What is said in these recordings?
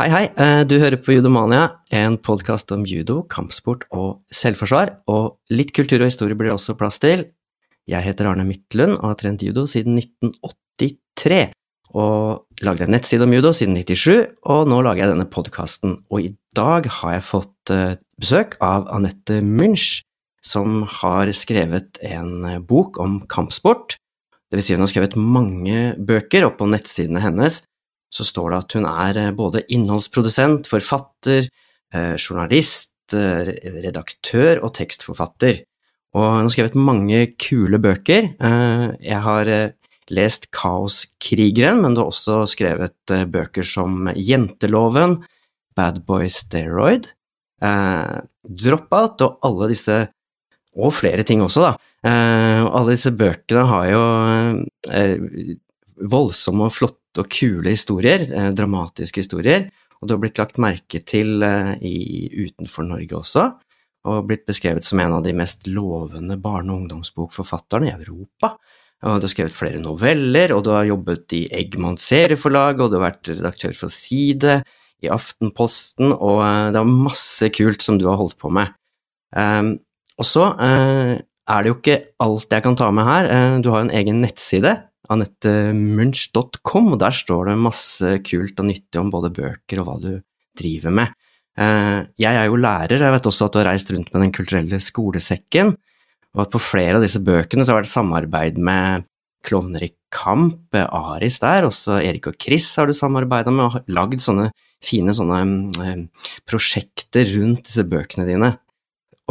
Hei, hei. Eh, du hører på Judomania, en podkast om judo, kampsport og selvforsvar. Og litt kultur og historie blir det også plass til. Jeg heter Arne Midtlund og har trent judo siden 1983. Og lagde en nettside om judo siden 97, og nå lager jeg denne podkasten. Og i dag har jeg fått eh, besøk av Anette Munch, som har skrevet en eh, bok om kampsport. Det vil si hun har skrevet mange bøker, og på nettsidene hennes så står det at hun er eh, både innholdsprodusent, forfatter, eh, journalist, eh, redaktør og tekstforfatter. Og hun har skrevet mange kule bøker. Jeg har lest Kaoskrigeren, men du har også skrevet bøker som Jenteloven, Bad Boy Steroid, Dropout og alle disse og flere ting også, da. alle disse bøkene har jo voldsomme og flotte og kule historier, eh, dramatiske historier, og du har blitt lagt merke til eh, i, utenfor Norge også, og blitt beskrevet som en av de mest lovende barne- og ungdomsbokforfatterne i Europa. Og du har skrevet flere noveller, og du har jobbet i Eggmanns serieforlag, og du har vært redaktør for Side, i Aftenposten, og eh, det er masse kult som du har holdt på med. Um, og så er det jo ikke alt jeg kan ta med her. Uh, du har en egen nettside anettemunch.com, og der står det masse kult og nyttig om både bøker og hva du driver med. Eh, jeg er jo lærer, jeg vet også at du har reist rundt med Den kulturelle skolesekken, og at på flere av disse bøkene så har det vært samarbeid med Klovner i kamp, Aris der, også Erik og Chris har du samarbeida med, og lagd sånne fine sånne eh, prosjekter rundt disse bøkene dine.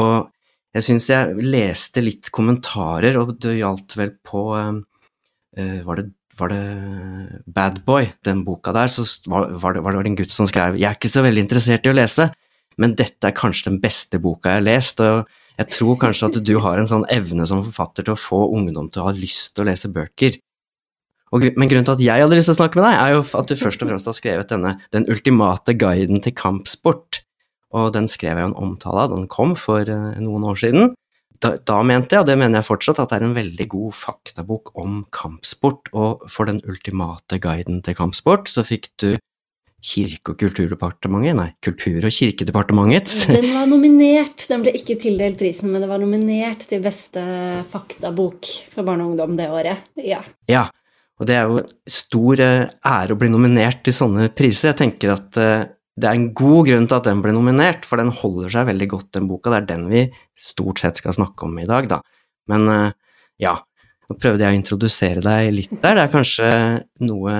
Og jeg syns jeg leste litt kommentarer, og det gjaldt vel på eh, Eh, var det, var det Bad Boy, den boka der, så var, var, det, var det en gutt som skrev Jeg er ikke så veldig interessert i å lese, men dette er kanskje den beste boka jeg har lest, og jeg tror kanskje at du har en sånn evne som forfatter til å få ungdom til å ha lyst til å lese bøker. Og, men grunnen til at jeg hadde lyst til å snakke med deg, er jo at du først og fremst har skrevet denne Den ultimate guiden til kampsport, og den skrev jeg en omtale av den kom for uh, noen år siden da, da, mente jeg, og det mener jeg fortsatt, at det er en veldig god faktabok om kampsport, og for den ultimate guiden til kampsport så fikk du Kirke- og kulturdepartementet, nei, Kultur- og kirkedepartementet. Den var nominert, den ble ikke tildelt prisen, men det var nominert til beste faktabok for barne og ungdom det året. Ja. ja. Og det er jo stor eh, ære å bli nominert til sånne priser. Jeg tenker at eh, det er en god grunn til at den ble nominert, for den holder seg veldig godt, den boka. Det er den vi stort sett skal snakke om i dag, da. Men eh, ja, nå prøvde jeg å introdusere deg litt der. Det er kanskje noe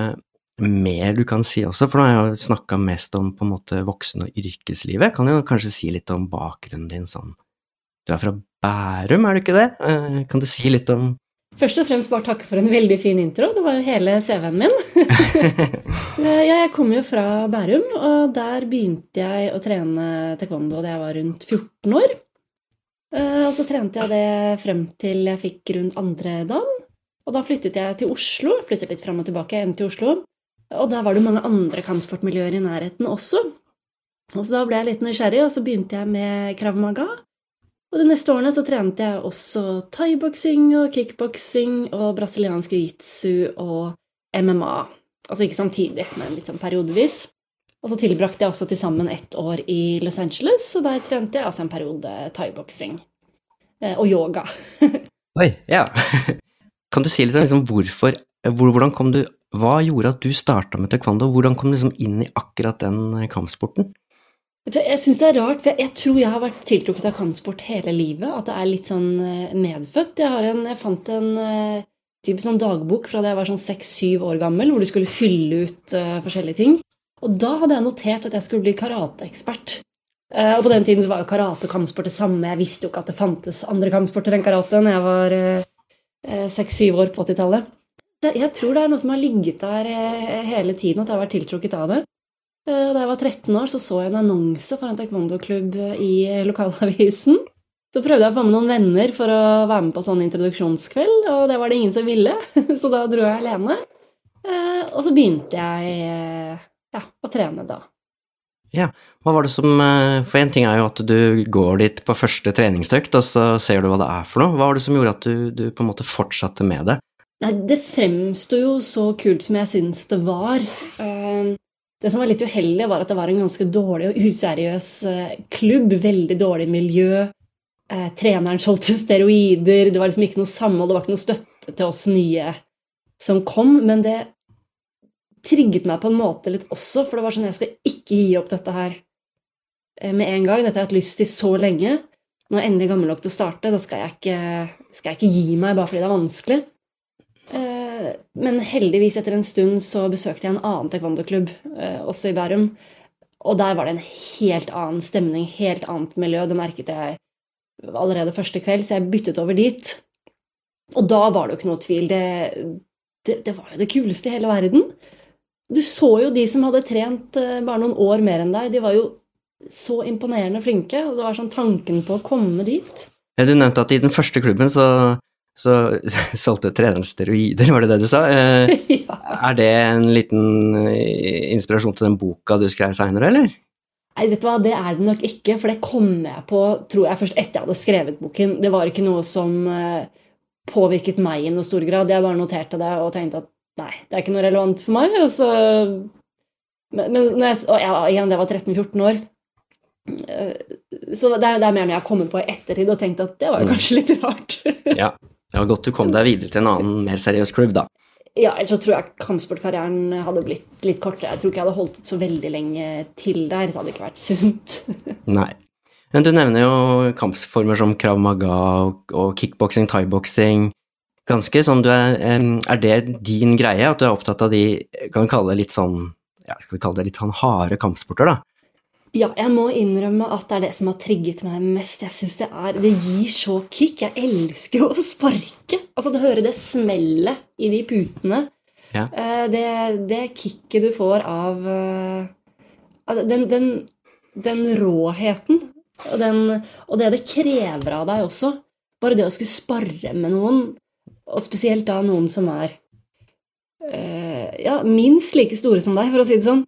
mer du kan si også, for nå har jeg jo snakka mest om på en måte voksen- og yrkeslivet. Kan jo kanskje si litt om bakgrunnen din sånn Du er fra Bærum, er du ikke det? Eh, kan du si litt om Først og fremst bare takke for en veldig fin intro. Det var jo hele CV-en min. jeg kom jo fra Bærum, og der begynte jeg å trene taekwondo da jeg var rundt 14 år. Eh, og så trente jeg det frem til jeg fikk rundt andre dagen. Og da flyttet jeg til Oslo. Flyttet litt fram og tilbake enn til Oslo. Og der var det mange andre kampsportmiljøer i nærheten også. Og så da ble jeg litt nysgjerrig, og så begynte jeg med krav maga. Og de neste årene så trente jeg også thaiboksing og kickboksing og brasiliansk jiu-jitsu og MMA. Altså ikke samtidig, men litt sånn periodevis. Og så tilbrakte jeg også til sammen ett år i Los Angeles, og der trente jeg også en periode thaiboksing. Eh, og yoga. Oi, ja. Kan du si litt om liksom, hvorfor Hvordan kom du Hva gjorde at du starta med taekwondo? Hvordan kom du liksom inn i akkurat den kampsporten? Jeg syns det er rart, for jeg tror jeg har vært tiltrukket av kampsport hele livet. At det er litt sånn eh, medfødt. Jeg, en, jeg fant en typisk sånn dagbok fra da jeg var sånn seks-syv år gammel, hvor du skulle fylle ut uh, forskjellige ting. Og da hadde jeg notert at jeg skulle bli karateekspert. Uh, og på den tiden var jo karate og kampsport det samme. Jeg visste jo ikke at det fantes andre kampsporter enn karate når jeg var seks-syv år på 80-tallet. Jeg tror det er noe som har ligget der hele tiden, at jeg har vært tiltrukket av det. Eh, da jeg var 13 år, så så jeg en annonse for en taekwondo-klubb i lokalavisen. Så prøvde jeg å få med noen venner for å være med på sånn introduksjonskveld, og det var det ingen som ville, så da dro jeg alene. Eh, og så begynte jeg eh, ja, å trene da. Ja, hva var det som For en ting er jo at du går dit på første treningsøkt, og så ser du hva det er for noe. Hva var det som gjorde at du, du på en måte fortsatte med det? Nei, det fremsto jo så kult som jeg syns det var. Det som var litt uheldig, var at det var en ganske dårlig og useriøs eh, klubb. Veldig dårlig miljø. Eh, treneren solgte steroider. Det var liksom ikke noe samhold, det var ikke noe støtte til oss nye som kom. Men det trigget meg på en måte litt også, for det var sånn jeg skal ikke gi opp dette her eh, med en gang. Dette har jeg hatt lyst til så lenge. Når jeg endelig gammel nok til å starte, da skal jeg ikke, skal jeg ikke gi meg bare fordi det er vanskelig. Eh, men heldigvis, etter en stund, så besøkte jeg en annen taekwondo-klubb, eh, også i Bærum. Og der var det en helt annen stemning, helt annet miljø. Det merket jeg allerede første kveld, så jeg byttet over dit. Og da var det jo ikke noe tvil. Det, det, det var jo det kuleste i hele verden. Du så jo de som hadde trent eh, bare noen år mer enn deg. De var jo så imponerende flinke. Og det var sånn tanken på å komme dit. Du nevnte at i den første klubben så så solgte treneren steroider, var det det du sa? Eh, ja. Er det en liten eh, inspirasjon til den boka du skrev seinere, eller? Nei, vet du hva, det er det nok ikke, for det kom jeg på tror jeg først etter jeg hadde skrevet boken. Det var ikke noe som eh, påvirket meg i noe stor grad. Jeg bare noterte det og tenkte at nei, det er ikke noe relevant for meg. Og så Men, men jeg, og ja, igjen, det var 13-14 år. Så det er, det er mer når jeg har kommet på i ettertid og tenkt at det var mm. kanskje litt rart. ja. Det var godt du kom deg videre til en annen, mer seriøs klubb, da. Ja, ellers så tror jeg kampsportkarrieren hadde blitt litt kortere. Jeg tror ikke jeg hadde holdt ut så veldig lenge til der. Det hadde ikke vært sunt. Nei. Men du nevner jo kampformer som krav maga og, og kickboksing, thaiboksing. Ganske sånn du er Er det din greie, at du er opptatt av de Kan vi kalle det litt sånn ja, skal vi kalle det litt sånn harde kampsporter, da? Ja, jeg må innrømme at det er det som har trigget meg mest. Jeg synes Det er, det gir så kick. Jeg elsker å sparke. Altså, Du hører det smellet i de putene. Ja. Eh, det, det kicket du får av eh, den, den, den råheten og, den, og, det det krever av deg også. Bare det å skulle spare med noen, og spesielt da noen som er eh, ja, minst like store som deg, for å si det sånn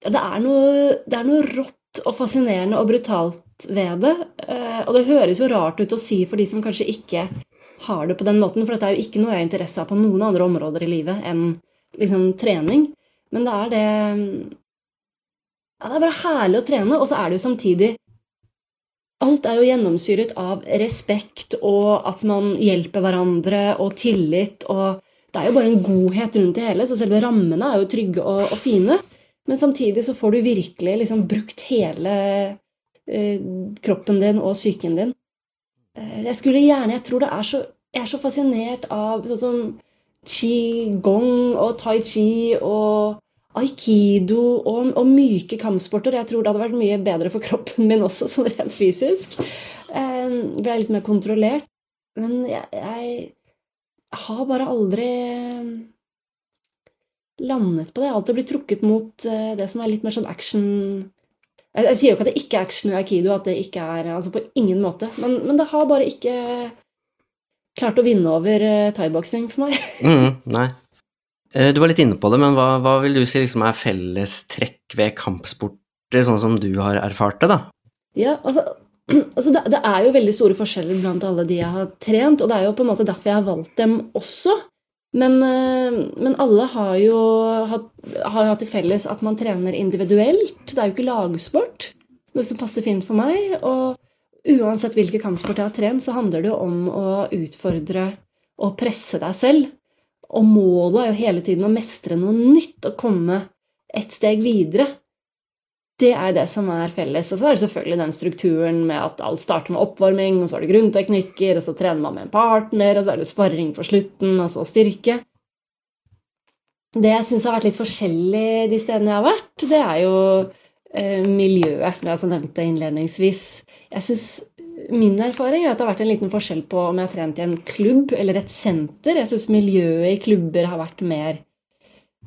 det er, noe, det er noe rått og fascinerende og brutalt ved det. Eh, og det høres jo rart ut å si for de som kanskje ikke har det på den måten, for dette er jo ikke noe jeg har interesse av på noen andre områder i livet enn liksom trening. Men det er det ja, Det er bare herlig å trene, og så er det jo samtidig Alt er jo gjennomsyret av respekt og at man hjelper hverandre og tillit og Det er jo bare en godhet rundt det hele, så selve rammene er jo trygge og, og fine. Men samtidig så får du virkelig liksom brukt hele eh, kroppen din og psyken din. Eh, jeg skulle gjerne Jeg tror det er så Jeg er så fascinert av sånn som qigong og tai chi og aikido og, og, myke kampsporter. Jeg tror det hadde vært mye bedre for kroppen min også, sånn rent fysisk. Eh, ble litt mer kontrollert. Men jeg, jeg har bare aldri landet på det. Jeg har alltid blitt trukket mot eh, det som er litt mer sånn action Jeg, jeg sier jo ikke at det ikke er action i aikido, at det ikke er Altså på ingen måte. Men, men det har bare ikke klart å vinne over uh, thaiboksing for meg. mm, nei. Eh, du var litt inne på det, men hva, hva vil du si liksom er fellestrekk ved kampsporter, sånn som du har erfart det, da? Ja, altså, altså det, det, er jo veldig store forskjeller blant alle de jeg har trent, og det er jo på en måte derfor jeg har valgt dem også. Men, eh, men, alle har jo, hatt, har hatt til felles at man trener individuelt. Det er jo ikke lagsport, noe som passer fint for meg. Og uansett hvilken kampsport jeg har trent, så handler det jo om å utfordre og presse deg selv. Og målet er jo hele tiden å mestre noe nytt og komme et steg videre. Det er det som er felles. Og så er det selvfølgelig den strukturen med at alt starter med oppvarming, og så er det grunnteknikker, og så trener man med en partner, og så er det sparring på slutten, og så styrke. Det jeg syns har vært litt forskjellig de stedene jeg har vært, det er jo eh, miljøet, som jeg også nevnte innledningsvis. Jeg synes Min erfaring er at det har vært en liten forskjell på om jeg har trent i en klubb eller et senter. Jeg syns miljøet i klubber har vært mer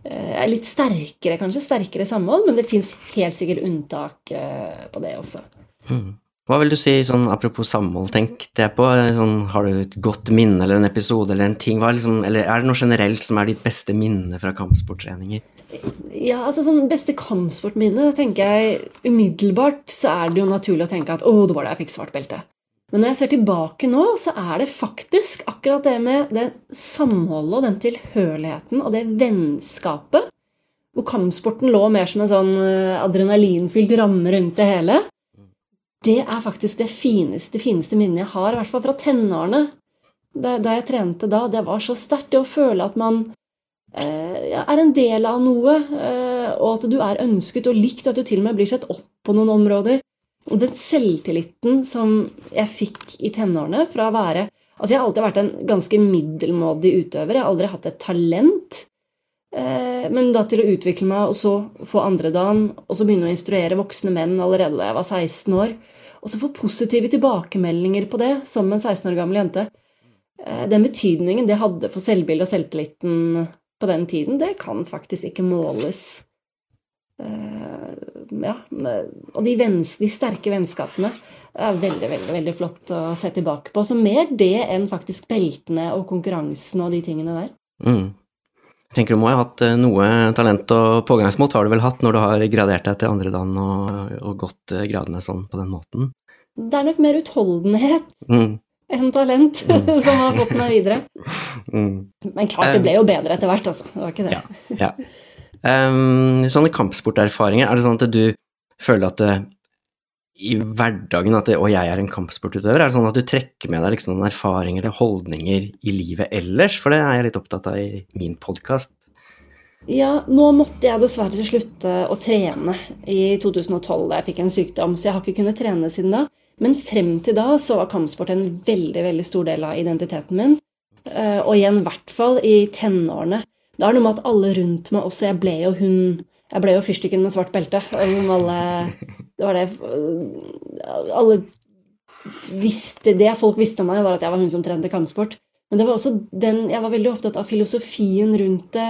er litt sterkere, kanskje. Sterkere samhold, men det fins helt sikkert unntak eh, på det også. Mm. Hva vil du si, sånn apropos samhold, tenkte jeg på, sånn, har du et godt minne eller en episode eller en ting, liksom, eller er det noe generelt som er ditt beste minne fra kampsporttreninger? Ja, altså sånn beste kampsportminne, tenker jeg umiddelbart så er det jo naturlig å tenke at å, det var da jeg fikk svart belte. Men når jeg ser tilbake nå, så er det faktisk akkurat det med det samholdet og den tilhørigheten og det vennskapet hvor kampsporten lå mer som en sånn eh, adrenalinfylt ramme rundt det hele. Det er faktisk det fineste, fineste minnet jeg har, i hvert fall fra tenårene. Da, jeg trente da, det var så sterkt. Det å føle at man eh, er en del av noe, eh, og at du er ønsket og likt, og at du til og med blir sett opp på noen områder. Og den selvtilliten som jeg fikk i tenårene fra å være Altså, jeg har alltid vært en ganske middelmådig utøver. Jeg har aldri hatt et talent. Eh, men da til å utvikle meg og så få andredagen, og så begynne å instruere voksne menn allerede da jeg var 16 år, og så få positive tilbakemeldinger på det som en 16 år gammel jente eh, Den betydningen det hadde for selvbildet og selvtilliten på den tiden, det kan faktisk ikke måles. Eh, ja, og de, vens, de sterke vennskapene er veldig, veldig, veldig flott å se tilbake på. Så mer det enn faktisk beltene og konkurransen og de tingene der. Mm. Jeg tenker Du må ha hatt eh, noe talent og pågangsmot har du vel hatt når du har gradert deg til andredagen og, og gått eh, gradene sånn på den måten? Det er nok mer utholdenhet mm. enn talent mm. som har fått meg videre. Mm. Men klart, det ble jo bedre etter hvert, altså. Det var ikke det. Ja, ja. Um, sånne kampsporterfaringer, er det sånn at du føler at det, i hverdagen at det, 'å, jeg er en kampsportutøver', er det sånn at du trekker med deg liksom noen erfaringer eller holdninger i livet ellers? For det er jeg litt opptatt av i min podkast. Ja, nå måtte jeg dessverre slutte å trene i 2012 da jeg fikk en sykdom, så jeg har ikke kunnet trene siden da. Men frem til da så var kampsport en veldig, veldig stor del av identiteten min. Eh, og igjen, i hvert fall i tenårene. Det er noe med at alle rundt meg også Jeg ble jo hun Jeg ble jo fyrstikken med svart belte. Alle det var det Alle visste Det folk visste om meg, var at jeg var hun som trente kampsport. Men det var også den Jeg var veldig opptatt av filosofien rundt det.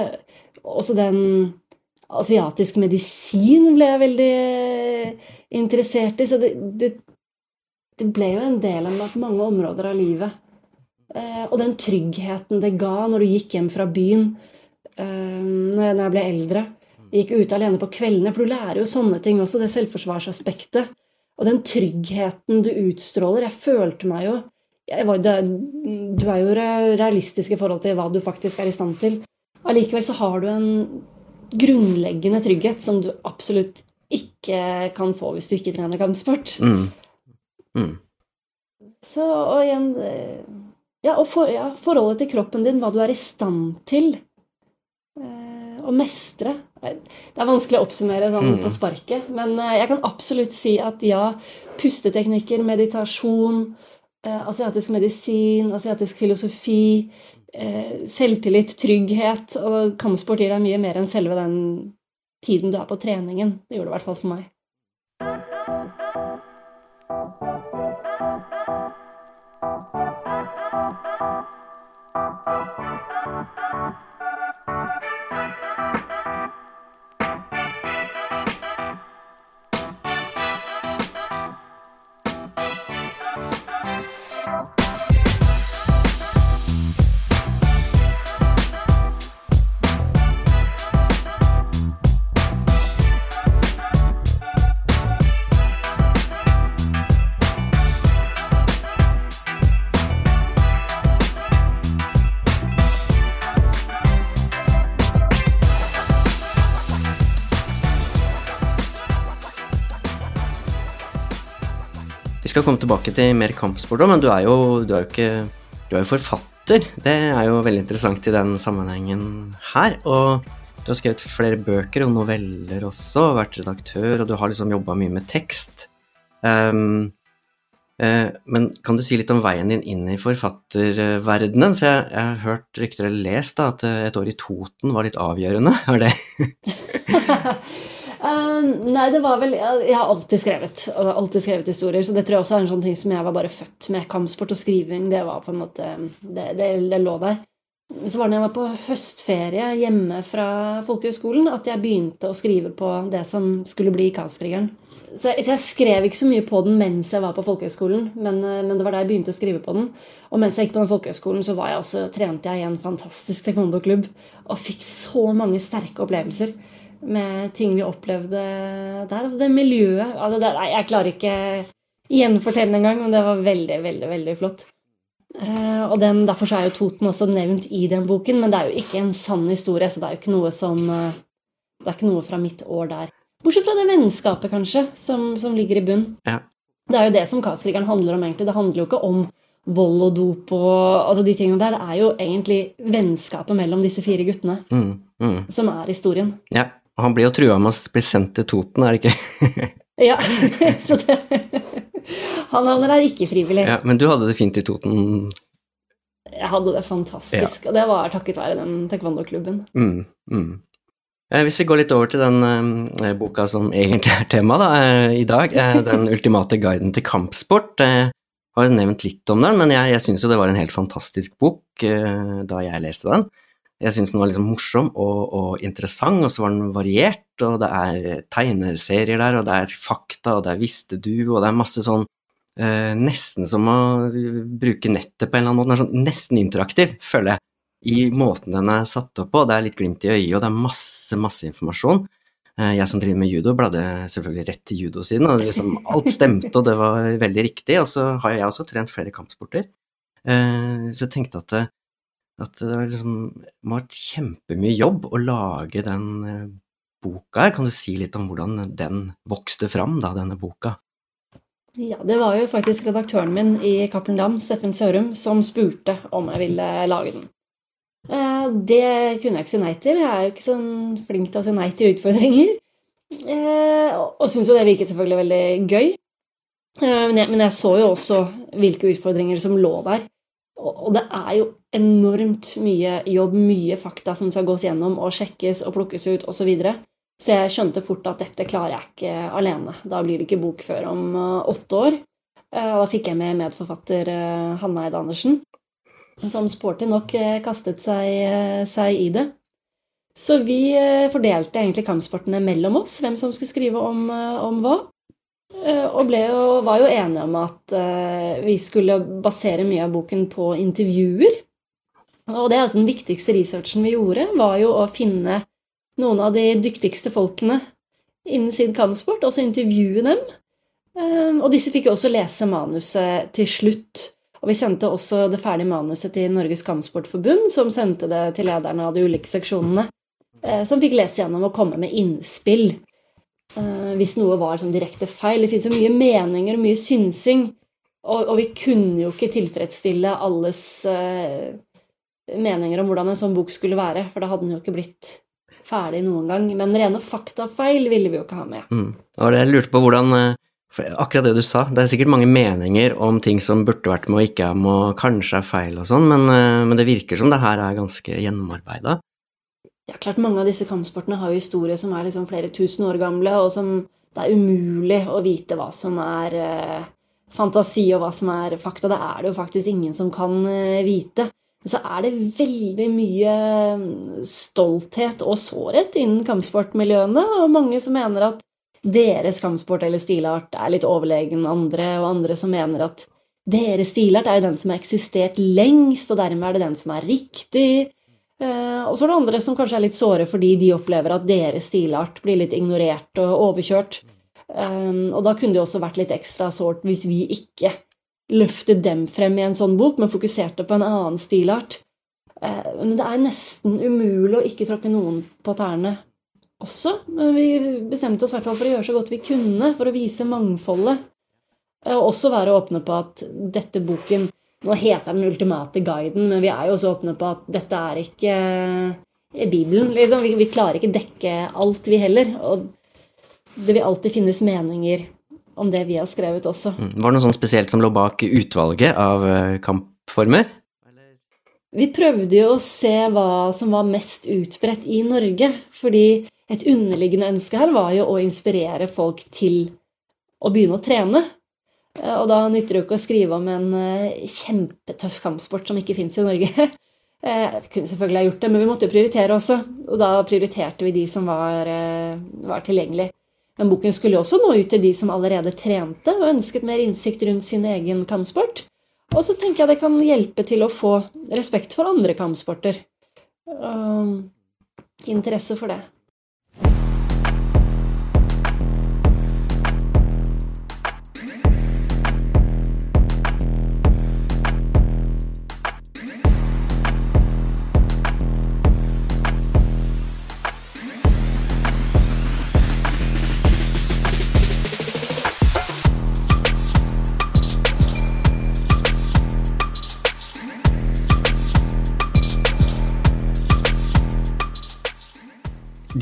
Også den asiatisk medisin ble jeg veldig interessert i. Så det, det, det ble jo en del av mange områder av livet. Eh, og den tryggheten det ga når du gikk hjem fra byen eh, når jeg ble eldre. Jeg gikk ut alene på kveldene, for du lærer jo sånne ting også, det selvforsvarsaspektet. Og den tryggheten du utstråler. Jeg følte meg jo var, Du er jo realistisk i forhold til hva du faktisk er i stand til. Allikevel så har du en grunnleggende trygghet som du absolutt ikke kan få hvis du ikke trener kampsport. Mm. Mm. Så, og igjen Ja, og for, ja, forholdet til kroppen din, hva du er i stand til å mestre. Det er vanskelig å oppsummere sånn mm. på sparket, men eh, jeg kan absolutt si at ja, pusteteknikker, meditasjon, eh, asiatisk medisin, asiatisk filosofi, eh, selvtillit, trygghet og kampsport gir deg mye mer enn selve den tiden du er på treningen. Det gjorde det i hvert fall for meg. Skal komme tilbake til mer kampsport òg, men du er, jo, du er jo ikke Du er jo forfatter. Det er jo veldig interessant i den sammenhengen her. Og du har skrevet flere bøker og noveller også, og vært redaktør, og du har liksom jobba mye med tekst. Um, uh, men kan du si litt om veien din inn i forfatterverdenen? For jeg, jeg har hørt rykter eller lest da, at et år i Toten var litt avgjørende. Er det Uh, nei, det var vel Jeg har alltid skrevet. alltid skrevet historier, så det tror jeg også er en sånn ting som jeg var bare født med. Kampsport og skriving, det var på en måte Det, det, det lå der. Så var det når jeg var på høstferie hjemme fra folkehøgskolen, at jeg begynte å skrive på det som skulle bli Kaoskrigeren. Så jeg, så jeg, skrev ikke så mye på den mens jeg var på folkehøgskolen, men, eh, men, det var da jeg begynte å skrive på den. Og mens jeg gikk på den folkehøgskolen, så jeg også, trente jeg i en fantastisk taekwondo-klubb og fikk så mange sterke opplevelser med ting vi opplevde der. Altså det miljøet altså det, Jeg klarer ikke gjenfortelle det engang, men det var veldig, veldig, veldig flott. Uh, og den, Derfor er jo Toten også nevnt i den boken, men det er jo ikke en sann historie. så det er jo ikke noe som uh, Det er ikke noe fra mitt år der. Bortsett fra det vennskapet, kanskje, som, som ligger i bunn. Ja. Det er jo det som Kaoskrigeren handler om, egentlig. Det handler jo ikke om vold og dop og altså de tingene der. Det er jo egentlig vennskapet mellom disse fire guttene Mm, mm. som er historien. Ja. Han blir jo trua med å bli sendt til Toten, er det ikke? Ja, så det Han havner der ikke frivillig. ja, men du hadde det fint i Toten. Jeg hadde det fantastisk, og det var takket være den taekwondo-klubben. Mm, mm. Eh, Hvis vi går litt over til den eh, boka som egentlig er tema da, eh, i dag, eh, Den ultimate guiden til kampsport. Eh, har jo nevnt litt om den, men jeg, jeg syns jo det var en helt fantastisk bok eh, da jeg leste den. Jeg syns den var liksom morsom og, og interessant, og så var den variert, og det er tegneserier der, og det er fakta, og det er visste du, og det er masse sånn eh, Nesten som å bruke nettet på en eller annen måte. Den er sånn nesten interaktiv, føler jeg, i måten den er satt opp på. Det er litt glimt i øyet, og det er masse, masse informasjon. Eh, Jeg som driver med judo, bladde selvfølgelig rett til judosiden, og liksom alt stemte, og det var veldig riktig. Og så har jeg også trent flere kampsporter, Eh, så jeg tenkte at det, at det var liksom, må ha vært kjempemye jobb å lage den eh, boka her. Kan du si litt om hvordan den vokste fram, da, denne boka? Ja, det var jo faktisk redaktøren min i Cappelen Dam, Steffen Sørum, som spurte om jeg ville lage den. Eh, Det kunne jeg ikke si nei til. Jeg er jo ikke sånn flink til å si nei til utfordringer. Eh, Og syns jo det virket selvfølgelig veldig gøy. Men jeg, men jeg så jo også hvilke utfordringer som lå der. Og det er jo enormt mye jobb, mye fakta som skal gås gjennom og sjekkes og plukkes ut osv. Så, videre. så jeg skjønte fort at dette klarer jeg ikke alene. Da blir det ikke bok før om eh, åtte år. Eh, Og da fikk jeg med medforfatter eh, Hanne Eide Andersen, som sporty nok kastet seg, seg i det. Så vi fordelte egentlig kampsportene mellom oss, hvem som skulle skrive om, om hva. Eh, Og jo, var jo enige om at eh, vi skulle basere mye av boken på intervjuer. Og det er altså den viktigste researchen vi gjorde, var jo å finne noen av de dyktigste folkene innen sin kampsport, og så intervjue dem. Eh, Og disse fikk jo også lese manuset til slutt. Og vi sendte også det ferdige manuset til Norges Kampsportforbund, som sendte det til lederne av de ulike seksjonene, som fikk lese gjennom og komme med innspill hvis noe var sånn direkte feil. Det finnes jo mye meninger og mye synsing, og, og vi kunne jo ikke tilfredsstille alles uh, meninger om hvordan en sånn bok skulle være, for da hadde den jo ikke blitt ferdig noen gang. Men rene faktafeil ville vi jo ikke ha med. Mm. Det var det jeg lurte på hvordan eh, for Akkurat det du sa, det er sikkert mange meninger om ting som burde vært med og ikke er med, og kanskje er feil og sånn, men, eh, men det virker som det her er ganske gjennomarbeida. Ja, klart Mange av disse kampsportene har jo historier som er liksom flere tusen år gamle, og som det er umulig å vite hva som er eh, fantasi og hva som er fakta. Det er det jo faktisk ingen som kan eh, vite. Men så er det veldig mye mm, stolthet og sårhet innen kampsportmiljøene, og mange som mener at deres kampsport eller stilart er litt overlegen andre, og andre som mener at deres stilart er jo den som har eksistert lengst, og dermed er det den som er riktig. Eh, og så er det andre som kanskje er litt såre fordi de opplever at deres stilart blir litt ignorert og overkjørt. Um, og da kunne det også vært litt ekstra sårt hvis vi ikke løftet dem frem i en sånn bok, men fokuserte på en annen stilart. Eh, men det er nesten umulig å ikke tråkke noen på tærne også. Men vi bestemte oss i hvert fall for å gjøre så godt vi kunne for å vise mangfoldet. Eh, Og også være åpne på at dette boken Nå heter den ultimate guiden, men vi er jo også åpne på at dette er ikke i Bibelen. Liksom. Vi, vi klarer ikke dekke alt, vi heller. Og det vil alltid finnes meninger om det vi har skrevet også. Mm. Var det noe sånn spesielt som lå bak utvalget av eh, kampformer? Vi prøvde jo å se hva som var mest utbredt i Norge, fordi et underliggende ønske her var jo å inspirere folk til å begynne å trene. Eh, Og da nytter det jo ikke å skrive om en eh, kjempetøff kampsport som ikke fins i Norge. Eh, Vi kunne selvfølgelig ha gjort det, men vi måtte jo prioritere også. Og da prioriterte vi de som var, var tilgjengelig. Men boken skulle jo også nå ut til de som allerede trente og ønsket mer innsikt rundt sin egen kampsport. Og så tenker jeg det kan hjelpe til å få respekt for andre kampsporter. Og interesse for det.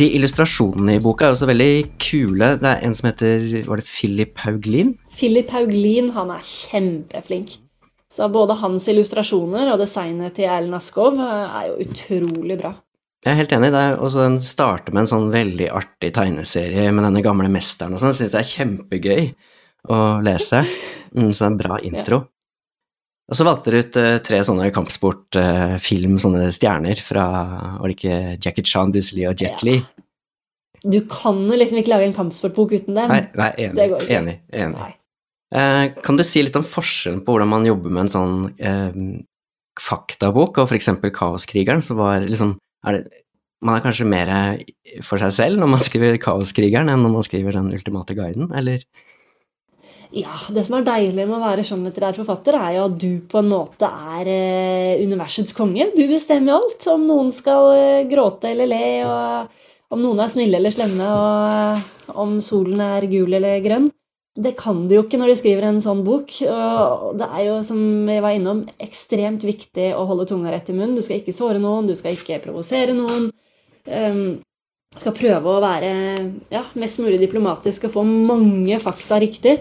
De illustrasjonene i boka er også veldig kule. Det er en som heter Var det Philip Hauglin? Philip Hauglin, han er kjempeflink. Så både hans illustrasjoner og designet til Erlend Askov er jo utrolig bra. Jeg er helt enig. det er også Den starter med en sånn veldig artig tegneserie med denne gamle mesteren og sånn. Syns det er kjempegøy å lese. Mm, så det er en bra intro. Ja. Og så valgte dere ut uh, tre sånne kampsportfilm, uh, sånne stjerner fra Var det ikke Jackie Chan, Bruce Lee og Jet Li? Ja. Du kan jo liksom ikke lage en kampsportbok uten dem. Nei, nei enig. Enig. enig. Uh, kan du si litt om forskjellen på hvordan man jobber med en sånn faktabok og f.eks. Kaoskrigeren, som var liksom er det, man er kanskje mer for seg selv når man skriver Kaoskrigeren enn når man skriver Den ultimate guiden, eller? Ja, det som er deilig med å være skjønnlitterær forfatter, er jo at du på en måte er eh, universets konge. Du bestemmer alt. Om noen skal eh, gråte eller le, og om noen er snille eller slemme, og eh, om solen er gul eller grønn. Det kan du jo ikke når du skriver en sånn bok. og Det er jo, som jeg var innom, ekstremt viktig å holde tunga rett i munnen. Du skal ikke såre noen, du skal ikke provosere noen. Um, skal prøve å være ja, mest mulig diplomatisk og få mange fakta riktig.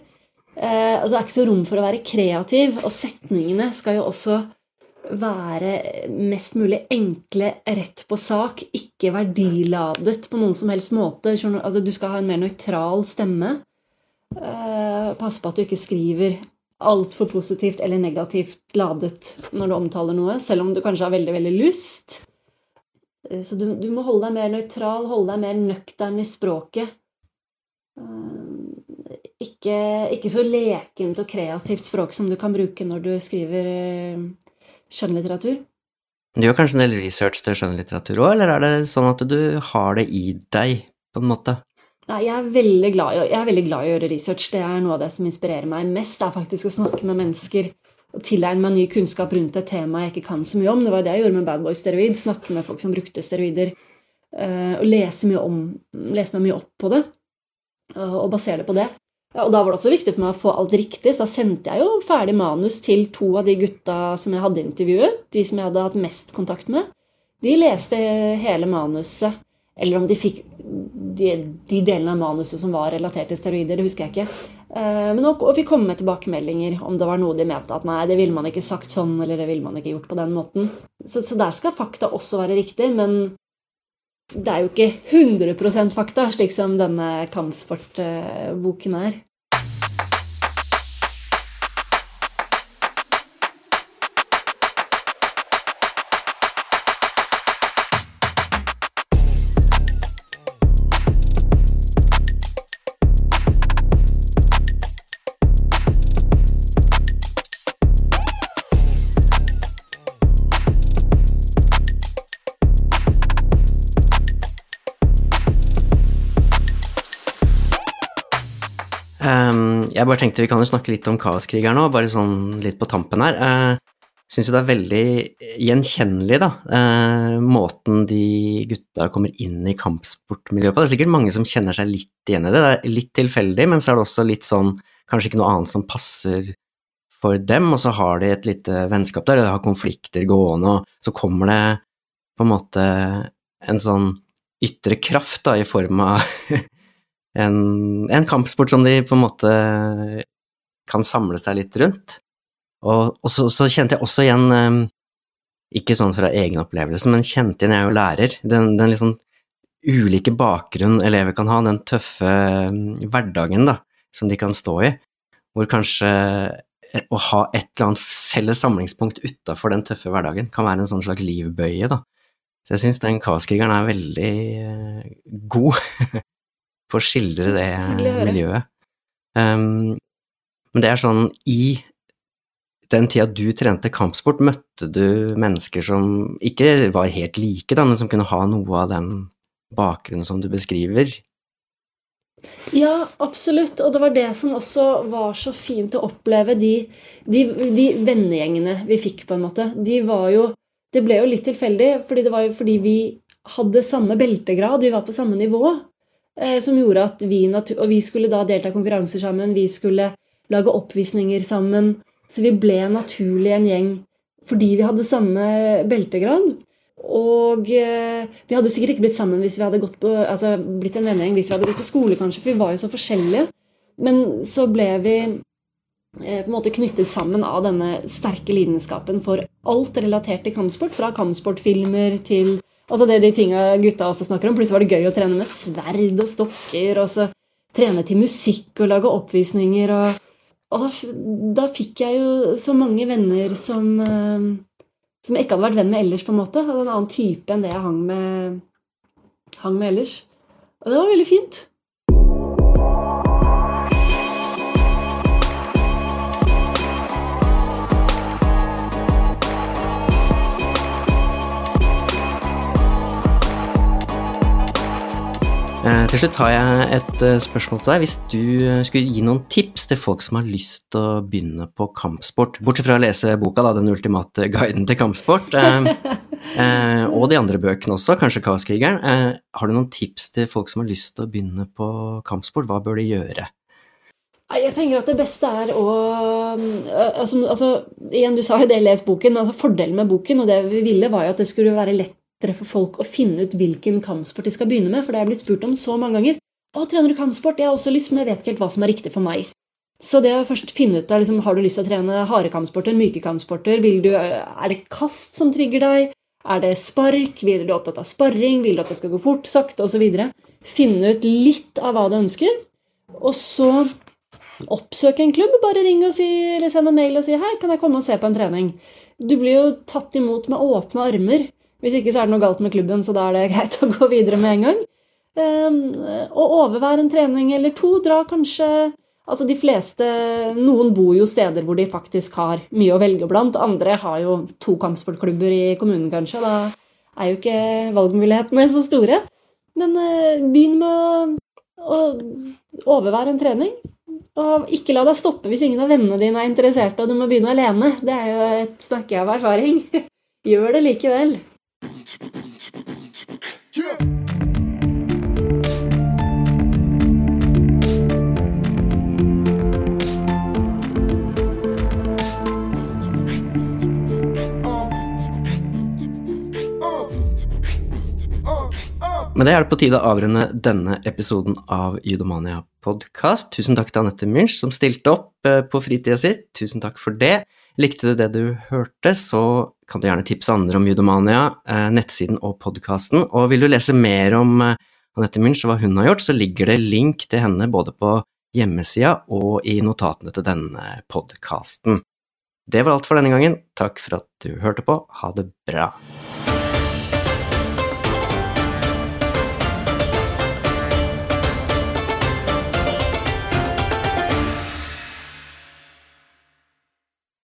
Uh, altså det er ikke så rom for å være kreativ, og setningene skal jo også være mest mulig enkle, rett på sak, ikke verdiladet på noen som helst måte. Altså, du skal ha en mer nøytral stemme. Eh, passe på at du ikke skriver altfor positivt eller negativt ladet når du omtaler noe, selv om du kanskje har veldig, veldig lyst. Uh, så du, du, må holde deg mer nøytral, holde deg mer nøktern i språket. Uh, ikke, ikke, så lekent og kreativt språk som du kan bruke når du skriver skjønnlitteratur. Du gjør kanskje en del research til skjønnlitteratur òg, eller er det sånn at du har det i deg, på en måte? Nei, jeg er, veldig glad, jeg er veldig glad i å gjøre research. Det er noe av det som inspirerer meg mest. Er faktisk å snakke med mennesker og tilegne meg ny kunnskap rundt et tema jeg ikke kan så mye om. Det var det jeg gjorde med Bad Boy Steroid. Snakke med folk som brukte steroider. Eh, og lese, mye om, lese meg mye opp på det. Og basere det på det. Og da var det også viktig for meg å få alt riktig, så da sendte jeg jo ferdig manus til to av de gutta som jeg hadde intervjuet. De som jeg hadde hatt mest kontakt med. De leste hele manuset eller om de fikk de, de, delene av manuset som var relatert til steroider, det husker jeg ikke. Uh, men og, og fikk komme med tilbakemeldinger om det var noe de mente at nei, det ville man ikke sagt sånn, eller det ville man ikke gjort på den måten. Så, så der skal fakta også være riktig, men det er jo ikke 100 fakta, slik som denne kampsportboken er. Jeg bare tenkte vi kan jo snakke litt om Kaoskrig her nå, bare sånn litt på tampen her. Jeg uh, syns jo det er veldig gjenkjennelig, da, uh, måten de gutta kommer inn i kampsportmiljøet på. Det er sikkert mange som kjenner seg litt igjen i det. Det er litt tilfeldig, men så er det også litt sånn kanskje ikke noe annet som passer for dem, og så har de et lite vennskap der, og de har konflikter gående, og så kommer det på en måte en sånn ytre kraft da, i form av en, en, kampsport som de på en måte kan samle seg litt rundt. Og, og så, så, kjente jeg også igjen, um, ikke sånn fra egen opplevelse, men kjente igjen jeg er jo lærer, den, den liksom ulike bakgrunnen elever kan ha, den tøffe um, hverdagen da, som de kan stå i, hvor kanskje å ha et eller annet felles samlingspunkt utafor den tøffe hverdagen kan være en sånn slags livbøye, da. Så jeg syns den kaoskrigeren er veldig uh, god. på å skildre det miljøet. Um, men det er sånn I den tida du trente kampsport, møtte du mennesker som ikke var helt like, da, men som kunne ha noe av den bakgrunnen som du beskriver? Ja, absolutt. Og det var det som også var så fint å oppleve. De, de, de vennegjengene vi fikk, på en måte. De var jo Det ble jo litt tilfeldig, fordi det var jo fordi vi hadde samme beltegrad, vi var på samme nivå. Eh, som gjorde at vi, og vi skulle da delta i konkurranser sammen, vi skulle lage oppvisninger sammen. Så vi ble naturlig en gjeng fordi vi hadde samme beltegrad. og eh, vi hadde sikkert ikke blitt sammen hvis vi hadde gått på, altså blitt en vennegjeng hvis vi hadde gått på skole, kanskje, for vi var jo så forskjellige. Men så ble vi eh, på en måte knyttet sammen av denne sterke lidenskapen for alt relatert til kampsport. Fra kampsportfilmer til altså det de tinga gutta også snakker om. Plutselig var det gøy å trene med sverd og stokker. og så trene til musikk og lage oppvisninger. Og, og da, da, fikk jeg jo så mange venner som, eh, som jeg ikke hadde vært venn med ellers. på en måte, Hadde en annen type enn det jeg hang med, hang med ellers. Og det var veldig fint. Til slutt har jeg et eh, spørsmål til deg. Hvis du eh, skulle gi noen tips til folk som har lyst til å begynne på kampsport, bortsett fra å lese boka, da, 'Den ultimate guiden til kampsport', eh, og de andre bøkene også, kanskje 'Kaoskrigeren', eh, har du noen tips til folk som har lyst til å begynne på kampsport? Hva bør de gjøre? Jeg tenker at det beste er å altså, altså, Igjen, du sa jo det, les boken. altså Fordelen med boken og det vi ville, var jo at det skulle være lett lettere for folk å finne ut hvilken kampsport de skal begynne med, for det er blitt spurt om så mange ganger. 'Å, trener du kampsport?' Jeg har også lyst, men jeg vet ikke helt hva som er riktig for meg. Så det å først finne ut av liksom, Har du lyst til å trene harde kampsporter, myke kampsporter? Du, er det kast som trigger deg? Er det spark? Vil du opptatt av sparring? Vil du at det skal gå fort, sakte osv.? Finne ut litt av hva du ønsker, og så oppsøke en klubb. Bare ring og si, eller send en mail og si 'Hei, kan jeg komme og se på en trening?' Du blir jo tatt imot med åpne armer. Hvis ikke så er det noe galt med klubben, så da er det greit å gå videre med en gang. Å og overvær en trening eller to. Dra kanskje Altså de fleste Noen bor jo steder hvor de faktisk har mye å velge blant. Andre har jo to kampsportklubber i kommunen, kanskje. Da er jo ikke valgmulighetene så store. Men uh, begynn med å, å overvære en trening. Og ikke la deg stoppe hvis ingen av vennene dine er interessert og du må begynne alene. Det er jo et snakke av erfaring. Gjør det likevel. Med det er det på tide å avrunde denne episoden av Judomania podkast. Tusen takk til Anette Münch som stilte opp eh, på fritida si. Tusen takk for det. Likte du det du hørte, så kan du gjerne tipse andre om Judomania, eh, nettsiden og podkasten. Og vil du lese mer om eh, Anette Münch og hva hun har gjort, så ligger det link til henne både på hjemmesida og i notatene til denne podkasten. Det var alt for denne gangen. Takk for at du hørte på. Ha det bra.